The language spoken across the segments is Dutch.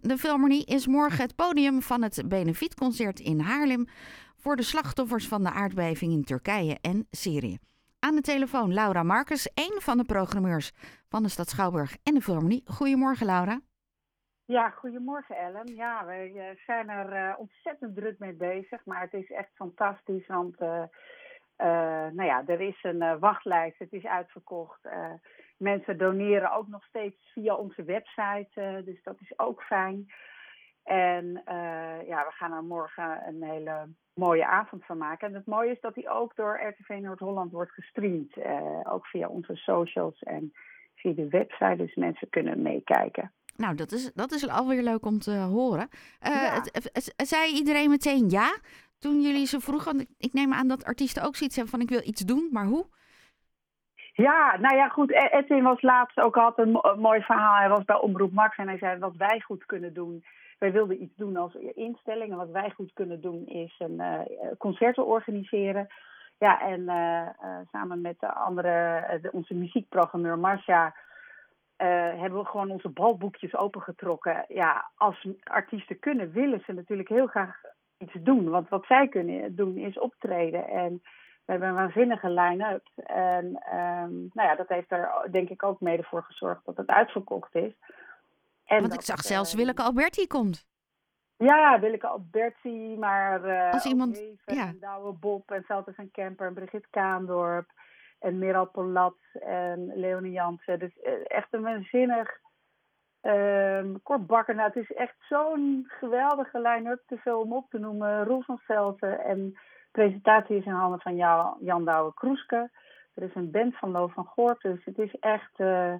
de Philharmonie is morgen het podium van het benefietconcert in Haarlem voor de slachtoffers van de aardbeving in Turkije en Syrië. Aan de telefoon Laura Marcus, een van de programmeurs van de Stad Schouwburg en de Philharmonie. Goedemorgen Laura. Ja, goedemorgen Ellen. Ja, we uh, zijn er uh, ontzettend druk mee bezig, maar het is echt fantastisch, want uh, nou ja, er is een wachtlijst, het is uitverkocht. Mensen doneren ook nog steeds via onze website, dus dat is ook fijn. En ja, we gaan er morgen een hele mooie avond van maken. En het mooie is dat die ook door RTV Noord-Holland wordt gestreamd, ook via onze socials en via de website, dus mensen kunnen meekijken. Nou, dat is, dat is alweer leuk om te horen. Uh, zei iedereen meteen ja toen jullie ze vroegen? Ik neem aan dat artiesten ook zoiets hebben van ik wil iets doen, maar hoe? Ja, nou ja, goed. E- Edwin was laatst ook had een mooi verhaal. Hij was bij Omroep Max en hij zei wat wij goed kunnen doen. Wij wilden iets doen als instelling. En wat wij goed kunnen doen is een uh, concerten organiseren. Ja, en uh, samen met de andere, de, onze muziekprogrammeur Marcia hebben we gewoon onze balboekjes opengetrokken. Ja, als artiesten kunnen, willen ze natuurlijk heel graag iets doen. Want wat zij kunnen doen is optreden. En we hebben een waanzinnige line-up. En um, nou ja, dat heeft er denk ik ook mede voor gezorgd dat het uitverkocht is. En Want ik zag het, zelfs Willeke Alberti komt. Ja, Willeke Alberti, maar uh, Als iemand, Even, ja. en Douwe Bob en Zelters en Kemper en Brigitte Kaandorp en Meral Polat en Leonie Jansen. Dus echt een waanzinnig um, Kort Bakker. Nou, het is echt zo'n geweldige line-up, te veel om op te noemen. Roel van Velten en presentatie is in handen van Jan, Jan Douwe Kroeske. Er is een band van Lo van Goort, dus het is echt... Uh,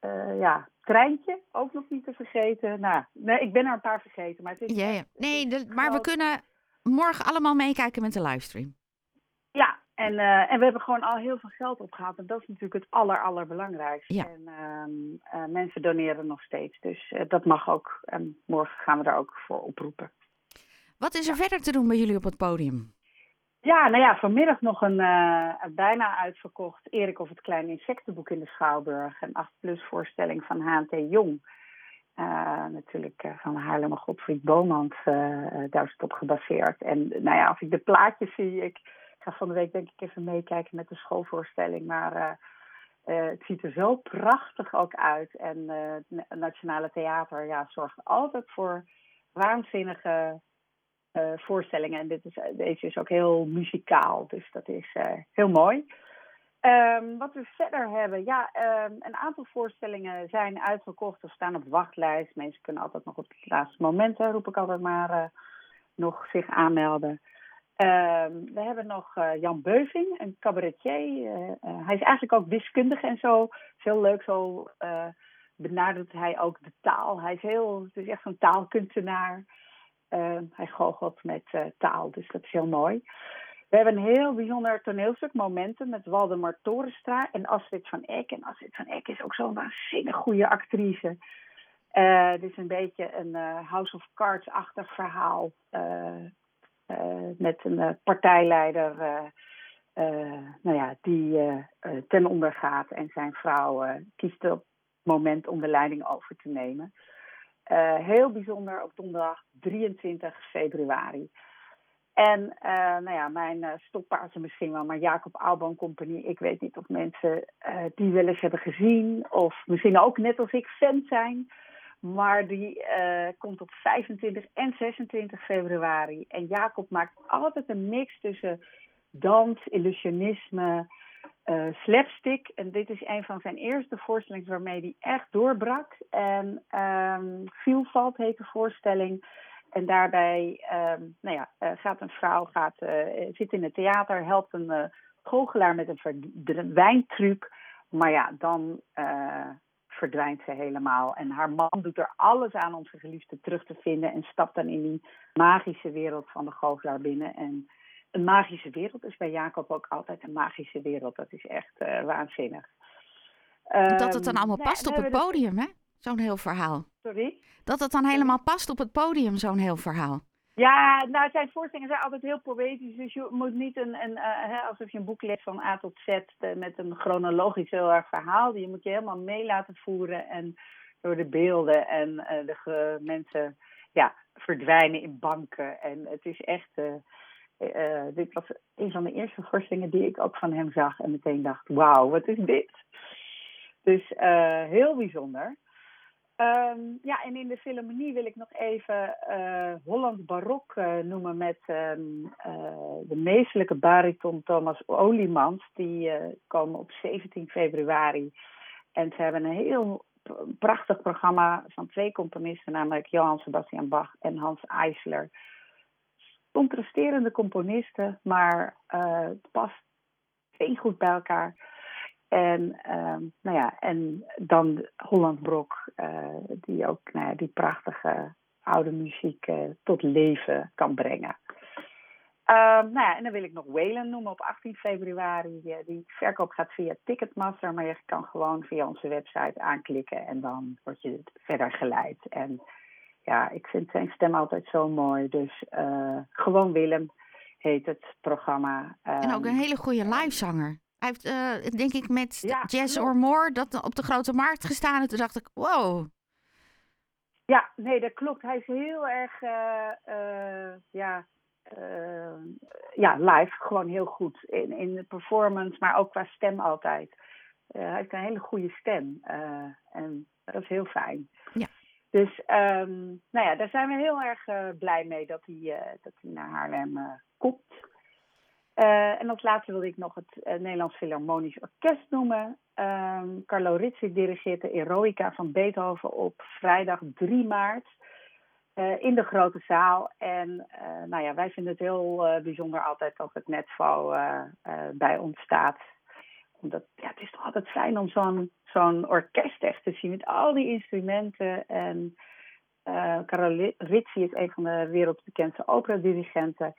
uh, ja, treintje, ook nog niet te vergeten. Nou, nee, ik ben er een paar vergeten, maar het is... Nee, de, maar we kunnen morgen allemaal meekijken met de livestream. Ja, en, uh, en we hebben gewoon al heel veel geld opgehaald. En dat is natuurlijk het aller, allerbelangrijkste. Ja. En uh, uh, mensen doneren nog steeds. Dus dat mag ook. En morgen gaan we daar ook voor oproepen. Wat is er ja. verder te doen bij jullie op het podium? Ja, nou ja, vanmiddag nog een bijna uitverkocht Erik of het Kleine Insectenboek in de Schouwburg. Een 8-plus voorstelling van HNT Jong. natuurlijk van Haarlem Godfried Bomans. daar is het op gebaseerd. En nou ja, als ik de plaatjes zie... Ik, ga van de week denk ik even meekijken met de schoolvoorstelling. Maar het ziet er zo prachtig ook uit. En het Nationale Theater ja, zorgt altijd voor waanzinnige voorstellingen. En dit is, deze is ook heel muzikaal. Dus dat is heel mooi. Um, wat we verder hebben, ja, um, een aantal voorstellingen zijn uitverkocht of staan op wachtlijst. Mensen kunnen altijd nog op het laatste moment, roep ik altijd maar, nog zich aanmelden. Uh, we hebben nog Jan Beuving, een cabaretier. Hij is eigenlijk ook wiskundige en zo. Heel leuk, zo benadert hij ook de taal. Hij is heel, het is echt zo'n taalkunstenaar. Ehm, hij goochelt met taal, dus dat is heel mooi. We hebben een heel bijzonder toneelstuk, Momenten, met Waldemar Torenstra en Astrid van Eck. En Astrid van Eck is ook zo'n waanzinnig goede actrice. Het is een beetje een House of Cards-achtig verhaal. Met een partijleider nou ja, die ten onder gaat en zijn vrouw kiest op het moment om de leiding over te nemen. Heel bijzonder op donderdag 23 februari. En nou ja, mijn stoppaardje misschien wel, maar Jacob Alban Compagnie. Ik weet niet of mensen die wel eens hebben gezien of misschien ook net als ik fan zijn. Maar die uh, komt op 25 en 26 februari. En Jacob maakt altijd een mix tussen dans, illusionisme, uh, slapstick. En dit is een van zijn eerste voorstellingen waarmee hij echt doorbrak. En um, Vielvalt heet de voorstelling. En daarbij um, nou ja, uh, gaat een vrouw gaat, zit in het theater, helpt een goochelaar met een verdwijntruc. Maar ja, dan verdwijnt ze helemaal. En haar man doet er alles aan om zijn geliefde terug te vinden en stapt dan in die magische wereld van de goochelaar binnen. En een magische wereld is bij Jacob ook altijd een magische wereld. Dat is echt uh, waanzinnig. Dat het dan allemaal um, past nee, op het podium, hè? Zo'n heel verhaal. Sorry? Dat het dan helemaal past op het podium, zo'n heel verhaal. Ja, nou, zijn voorstellingen zijn altijd heel poëtisch. Dus je moet niet een, een uh, alsof je een boek leest van A tot Z uh, met een chronologisch heel erg verhaal. Je moet je helemaal mee laten voeren. En door de beelden en de mensen ja, verdwijnen in banken. En het is echt. Dit was een van de eerste voorstellingen die ik ook van hem zag. En meteen dacht: wauw, wat is dit? Dus heel bijzonder. Um, ja, en in de Philharmonie wil ik nog even uh, Holland Barok noemen met uh, de meestelijke bariton Thomas Oliemans. Die komen op 17 februari. En ze hebben een heel prachtig programma van twee componisten, namelijk Johann Sebastian Bach en Hans Eisler. Contrasterende componisten, maar het past heel goed bij elkaar. En, uh, nou ja, en dan Holland Brok, uh, die ook nou ja, die prachtige oude muziek uh, tot leven kan brengen. Uh, nou ja, en dan wil ik nog Whalen noemen op 18 februari. Die, die verkoop gaat via Ticketmaster, maar je kan gewoon via onze website aanklikken en dan word je verder geleid. En ja, ik vind zijn stem altijd zo mooi. Dus uh, gewoon Willem heet het programma. en ook een hele goede livezanger. Hij heeft, uh, denk ik, met ja, Jazz or More dat op de grote markt gestaan. En toen dacht ik, wow. Ja, nee, dat klopt. Hij is heel erg, uh, ja, ja, live gewoon heel goed. In, in de performance, maar ook qua stem altijd. hij heeft een hele goede stem. en dat is heel fijn. Dus, um, nou ja, daar zijn we heel erg blij mee dat hij, dat hij naar Haarlem komt. Uh, en als laatste wilde ik nog het Nederlands Philharmonisch Orkest noemen. Um, Carlo Rizzi dirigeert de Eroica van Beethoven op vrijdag 3 maart in de grote zaal. En nou ja, wij vinden het heel bijzonder altijd dat het netvo bij ons staat. Omdat ja, het is toch altijd fijn om zo'n zo'n orkest echt te zien met al die instrumenten. En Carlo Rizzi is een van de wereldbekendste opera-dirigenten.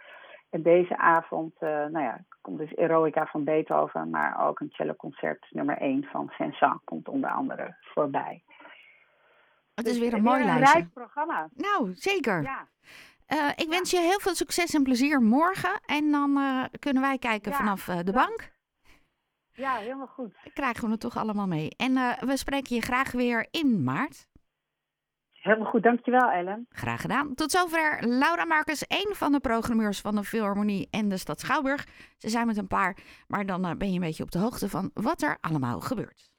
En deze avond, uh, nou ja, komt dus Eroica van Beethoven, maar ook een celloconcert nummer 1 van Saint-Saëns komt onder andere voorbij. Het is dus weer een mooi lijstje. Een rijk programma. Nou, zeker. Ja. Uh, ik wens je heel veel succes en plezier morgen. En dan uh, kunnen wij kijken ja. vanaf de bank. Ja, helemaal goed. Dan krijgen we het toch allemaal mee. En we spreken je graag weer in maart. Helemaal goed, dankjewel Ellen. Graag gedaan. Tot zover Laura Marcus, een van de programmeurs van de Philharmonie en de stad Schouwburg. Ze zijn met een paar, maar dan eh, ben je een beetje op de hoogte van wat er allemaal gebeurt.